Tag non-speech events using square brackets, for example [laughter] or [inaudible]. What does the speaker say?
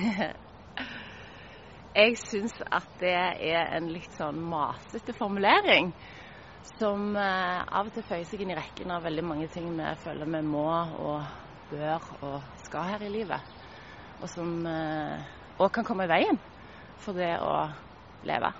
[laughs] Jeg syns at det er en litt sånn masete formulering. Som eh, av og til føyer seg inn i rekken av veldig mange ting vi føler vi må og bør og skal her i livet. Og som eh, òg kan komme i veien for det å leve.